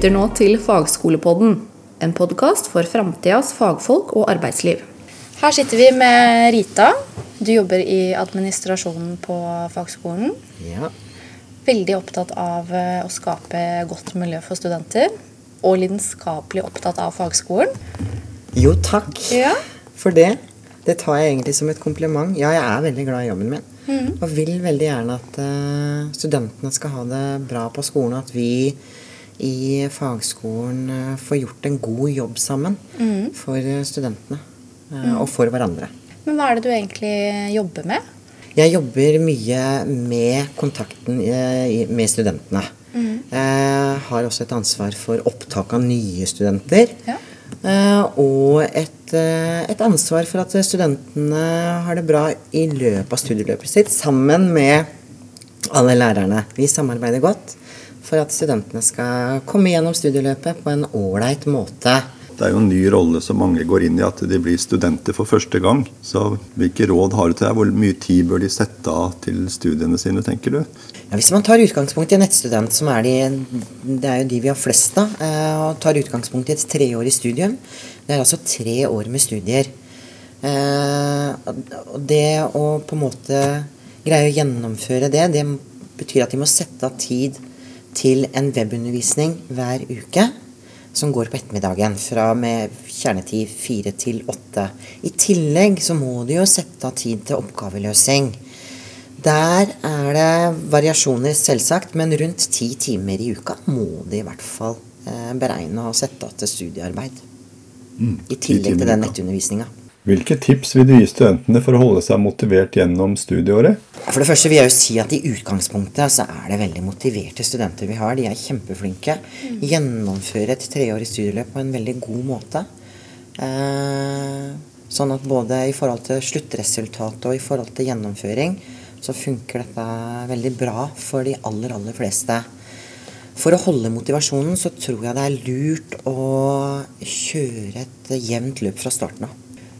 lytter nå til Fagskolepodden, en podkast for framtidas fagfolk og arbeidsliv. Her sitter vi med Rita. Du jobber i administrasjonen på fagskolen. Ja. Veldig opptatt av eh, å skape godt miljø for studenter. Og lidenskapelig opptatt av fagskolen. Jo, takk Ja. for det. Det tar jeg egentlig som et kompliment. Ja, jeg er veldig glad i jobben min. Og vil veldig gjerne at uh, studentene skal ha det bra på skolen. At vi i fagskolen eh, får gjort en god jobb sammen for eh, studentene. mm. Og for hverandre. Men hva er det du egentlig jobber med? Jeg jobber mye med kontakten eh, med studentene. Jeg har også et ansvar for opptak av nye studenter. Ja. Eh, Og et, eh, et ansvar for at studentene har det bra i løpet av studieløpet sitt, sammen med alle lærerne. Vi samarbeider godt for at studentene skal komme gjennom studieløpet på en ålreit måte. Det er jo en ny rolle som mange går inn i, at de blir studenter for første gang. Så hvilke råd har du til deg? Hvor mye tid bør de sette av til studiene sine, tenker du? Ja, hvis man tar utgangspunkt i en nettstudent, som er de, det er jo de vi har flest av, eh, og tar utgangspunkt i et treårig studium, det er altså tre år med studier. Eh, det å på en måte greie å gjennomføre det, det betyr at de må sette av tid til en webundervisning hver uke som går på ettermiddagen fra med kjernetid fire til åtte. I tillegg så må du jo sette av tid til oppgaveløsning. Der er det variasjoner, selvsagt, men rundt ti timer i uka må de i hvert fall eh, beregne og sette av til studiearbeid. I tillegg til den nettundervisninga. Hvilke tips vil du gi studentene for å holde seg motivert gjennom studieåret? For det første vil jeg jo si at i utgangspunktet så er det veldig motiverte studenter vi har. De er kjempeflinke. Gjennomfører et treårig studieløp på en veldig god måte. Eh, sånn at både i forhold til sluttresultat og i forhold til gjennomføring så funker dette veldig bra for de aller, aller fleste. For å holde motivasjonen så tror jeg det er lurt å kjøre et jevnt løp fra starten av.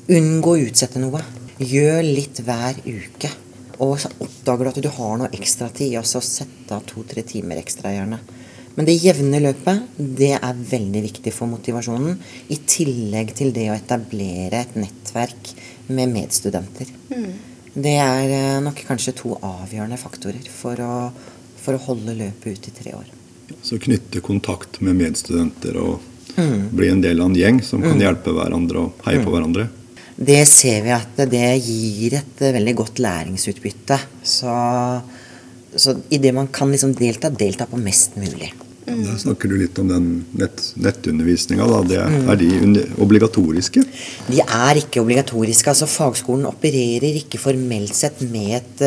Unngå å utsette noe. Gjør litt hver uke. Og så oppdager du at du har noe ekstra tid, og så sett av to-tre timer ekstra, gjerne. Men det jevne løpet, det er veldig viktig for motivasjonen. I tillegg til det å etablere et nettverk med medstudenter. Det er eh, nok kanskje to avgjørende faktorer for å, for å holde løpet ut i tre år. Så knytte kontakt med medstudenter og bli en del av en gjeng som kan hjelpe hverandre og heie på hverandre. Det ser vi at det gir et eh, veldig godt læringsutbytte. Så, så i det man kan liksom delta, delta på mest mulig. Da snakker du litt om den nett, nettundervisninga. da. Er de obligatoriske? De er ikke obligatoriske. altså Fagskolen opererer ikke formelt sett med et,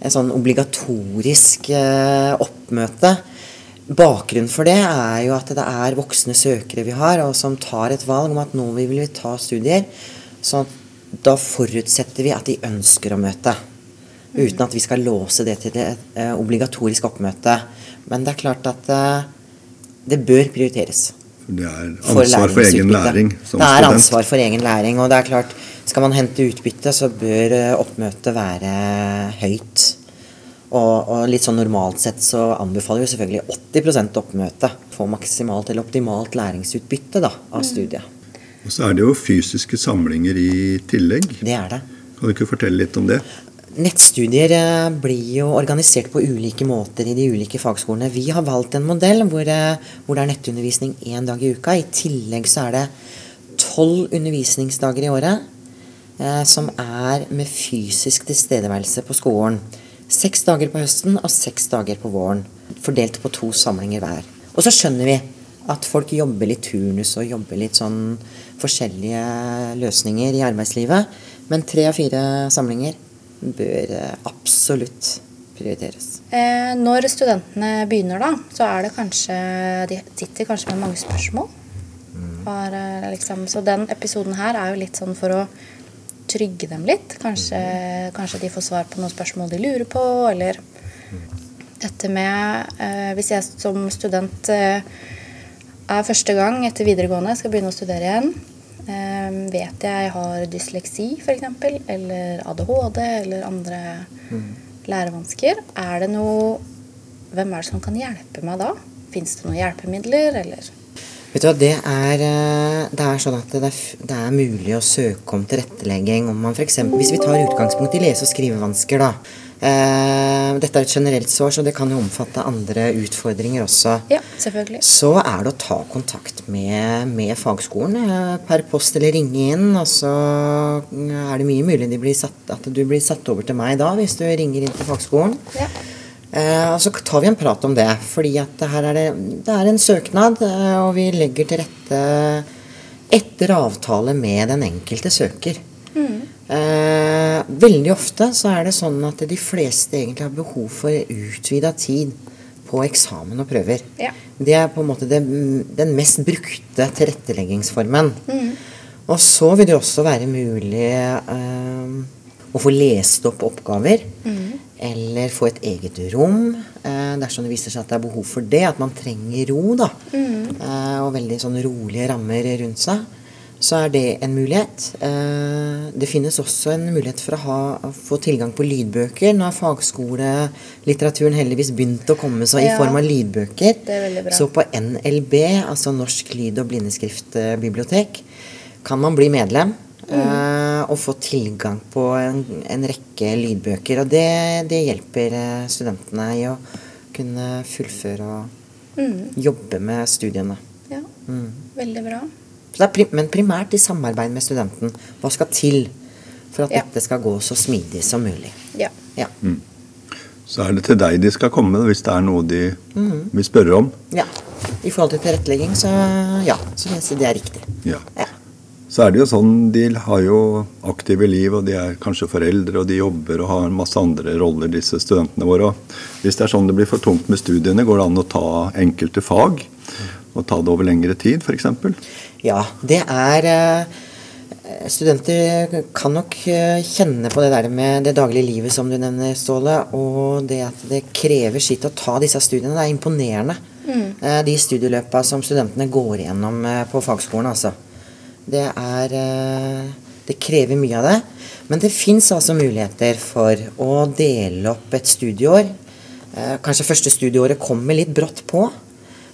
et sånn obligatorisk eh, oppmøte. Bakgrunnen for det er jo at det er voksne søkere vi har, og som tar et valg om at nå vil vi ta studier. Så da forutsetter vi at de ønsker å møte. Uten at vi skal låse det til et eh, obligatorisk oppmøte. Men det er klart at eh, det bør prioriteres. For Det er ansvar for egen læring som student? det er student. ansvar for egen læring, og det er klart, skal man hente utbytte, så bør eh, oppmøtet være høyt. Og, og litt sånn normalt sett så anbefaler vi selvfølgelig 80% oppmøte. Få maksimalt eller optimalt læringsutbytte da, av studiet. Og så er det jo fysiske samlinger i tillegg. Det er det. Kan du ikke fortelle litt om det? Nettstudier eh, blir jo organisert på ulike måter i de ulike fagskolene. Vi har valgt en modell hvor, eh, hvor det er nettundervisning én dag i uka. I tillegg så er det tolv undervisningsdager i året eh, som er med fysisk tilstedeværelse på skolen. Seks dager på høsten og seks dager på våren. Fordelt på to samlinger hver. Og så skjønner vi at folk jobber litt turnus og jobber litt sånn forskjellige løsninger i arbeidslivet. Men tre av fire samlinger bør eh, absolutt prioriteres. Eh, når studentene begynner, da, så er det kanskje De sitter kanskje med mange spørsmål. Har, eh, liksom, så den episoden her er jo litt sånn for å trygge dem litt. Kanskje, kanskje de får svar på noen spørsmål de lurer på, eller dette med eh, Hvis jeg som student eh, er første gang etter videregående, skal begynne å studere igjen, eh, vet jeg har dysleksi f.eks., eller ADHD eller andre lærevansker, er det noe Hvem er det som kan hjelpe meg da? Fins det noen hjelpemidler, eller? Vet du hva, det er, eh, det er sånn at det er, det er mulig å søke om tilrettelegging om man f.eks. Hvis vi tar utgangspunkt i lese- og skrivevansker, da. Eh, dette er et generelt sår, så det kan jo omfatte andre utfordringer også. Ja, selvfølgelig. Så er det å ta kontakt med, med fagskolen eh, per post eller ringe inn. Og så er det mye mulig de blir satt, at du blir satt over til meg da, hvis du ringer inn til fagskolen. Ja. Eh, og så tar vi en prat om det, fordi at det her er det, det er en søknad, eh, og vi legger til rette etter avtale med den enkelte søker. Eh, veldig ofte så er det sånn at de fleste egentlig har behov for utvida tid på eksamen og prøver. Ja. Det er på en måte det, den mest brukte tilretteleggingsformen. Og så vil det også være mulig eh, å få lest opp oppgaver. Eller få et eget rom, eh, dersom det viser seg at det er behov for det. At man trenger ro, da. Eh, og veldig sånn rolige rammer rundt seg. Så er det en mulighet. Eh, det finnes også en mulighet for å ha, få tilgang på lydbøker. Nå har fagskolelitteraturen heldigvis begynt å komme seg i Ja. form av lydbøker. Er. Så på NLB, altså Norsk lyd- og blindeskriftbibliotek, kan man bli medlem Mm. og få tilgang på en, en rekke lydbøker. Og det, det hjelper eh, studentene i å kunne fullføre og jobbe med studiene. ja. Veldig bra. Så det er prim men primært i samarbeid med studenten. Hva skal til for at Ja. dette skal gå så smidig som mulig? Ja. Ja. Så er det til deg de skal komme hvis det er noe de Mm. vil spørre om. ja. I forhold til tilrettelegging, så ja, så synes jeg det er riktig. Ja. Ja. Så er det jo sånn, De har jo aktive liv, og de er kanskje foreldre, og de jobber og har masse andre roller, disse studentene våre. Og hvis det er sånn det blir for tungt med studiene, går det an å ta enkelte fag? Og ta det over lengre tid, f.eks.? Ja, det er eh, Studenter kan nok eh, kjenne på det der med det daglige livet som du nevner, Ståle. Og det at det krever sitt å ta disse studiene. Det er imponerende. Mm. De studieløpa som studentene går igjennom eh, på fagskolen, altså. Det er eh, Det krever mye av det. Men det fins altså muligheter for å dele opp et studieår. Eh, Kanskje første studieåret kommer litt brått på.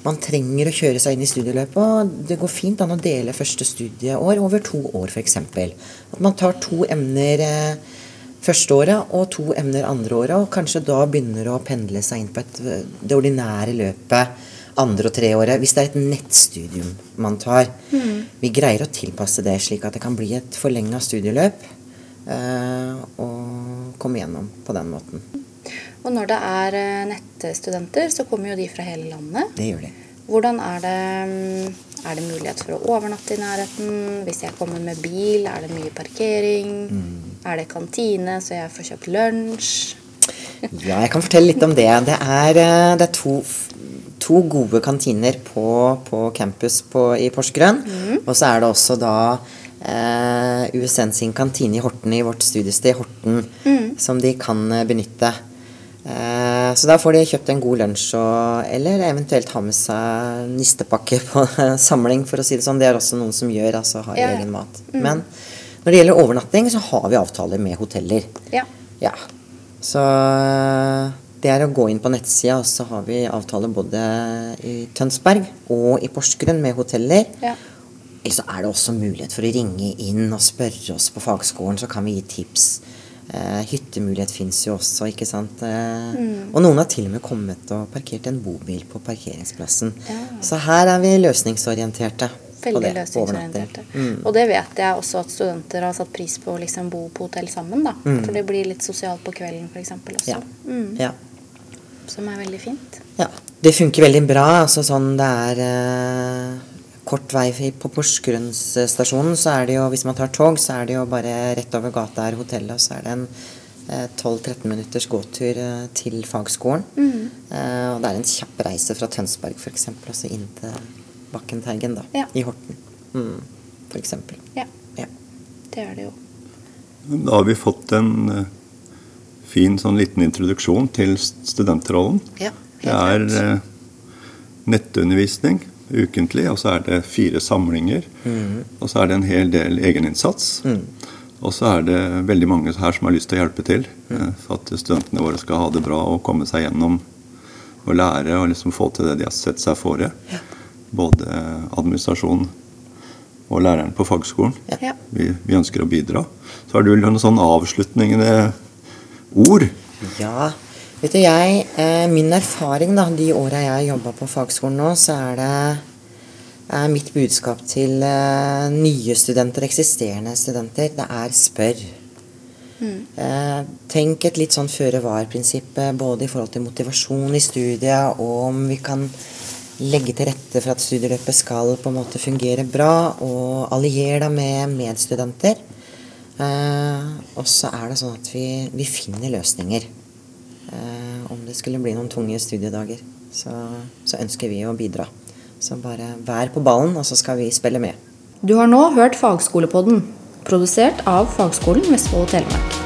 Man trenger å kjøre seg inn i studieløpet. Det går fint an å dele første studieår over to år, f.eks. At man tar to emner eh, første året og to emner andre året, og kanskje da begynner å pendle seg inn på et, eh, det ordinære løpet andre og tre året, hvis det er et nettstudium man tar. Vi greier å tilpasse det slik at det kan bli et forlenga studieløp, eh, og komme gjennom på den måten. Og når det er eh, nettstudenter, så kommer jo de fra hele landet. Det gjør de. Hvordan er det mm, Er det mulighet for å overnatte i nærheten? Hvis jeg kommer med bil, er det mye parkering? Er det kantine, så jeg får kjøpt lunsj? Ja, jeg kan fortelle litt om det. Det er, eh, det er to, to gode kantiner på, på campus på, i Porsgrunn. Og så er det også da eh, USN sin kantine i Horten, i vårt studiested Horten, som de kan eh, benytte. Eh, så da får de kjøpt en god lunsj, eller eventuelt ha med seg nistepakke på samling, for å si det sånn. Det er også noen som gjør, altså har Ja, egen mat. Men når det gjelder overnatting, så har vi avtaler med hoteller. Ja. Ja. Så det er å gå inn på nettsida, og så har vi avtaler både i Tønsberg og i Porsgrunn med hoteller. Ja. Så er det også mulighet for å ringe inn og spørre oss på fagskolen, så kan vi gi tips. Eh, hyttemulighet fins jo også, ikke sant. Eh, Mm. Og noen har til og med kommet og parkert en bobil på parkeringsplassen. Ja. Så her er vi løsningsorienterte. Veldig det, løsningsorienterte. Mm. Og det vet jeg også at studenter har satt pris på å liksom bo på hotell sammen. da. For det blir litt sosialt på kvelden f.eks. også. Mm. Ja. Mm, ja. som er veldig fint. Ja, det funker veldig bra. Altså sånn det er eh, kort vei på Porsgrunnsstasjonen, så er det jo, hvis man tar tog, så er det jo bare rett over gata er hotellet, og så er det en eh, 12-13 minutters gåtur eh, til fagskolen. Eh, og det er en kjapp reise fra Tønsberg f.eks. også inn til Bakkenteigen da, Ja. i Horten. Mm, for eksempel. Ja, Ja. det er det jo. Da har vi fått en eh, fin sånn liten introduksjon til studentrollen. Ja, Det er eh, nettundervisning ukentlig, og så er det fire samlinger. Og så er det en hel del egeninnsats. Og så er det veldig mange her som har lyst til å hjelpe til Mm. for at studentene våre skal ha det bra og komme seg gjennom og lære og liksom få til det de har sett seg fore. Både administrasjon og læreren på fagskolen. Ja. Vi, vi ønsker å bidra. Så har du noen sånn avslutningende ord? Ja, vet du jeg eh, Min erfaring da, de åra jeg har jobba på fagskolen nå, så er det er mitt budskap til eh, nye studenter, eksisterende studenter, det er spør. Eh, tenk et litt sånn føre var-prinsipp både i forhold til motivasjon i studiet, og om vi kan legge til rette for at studieløpet skal på en måte fungere bra, og allier deg med medstudenter. Og så er det sånn at vi, vi finner løsninger. Eh, om det skulle bli noen tunge studiedager, så, så ønsker vi å bidra. Så bare vær på ballen, og så skal vi spille med. Du har nå hørt Fagskolepodden, produsert av Fagskolen Vestfold og Telemark.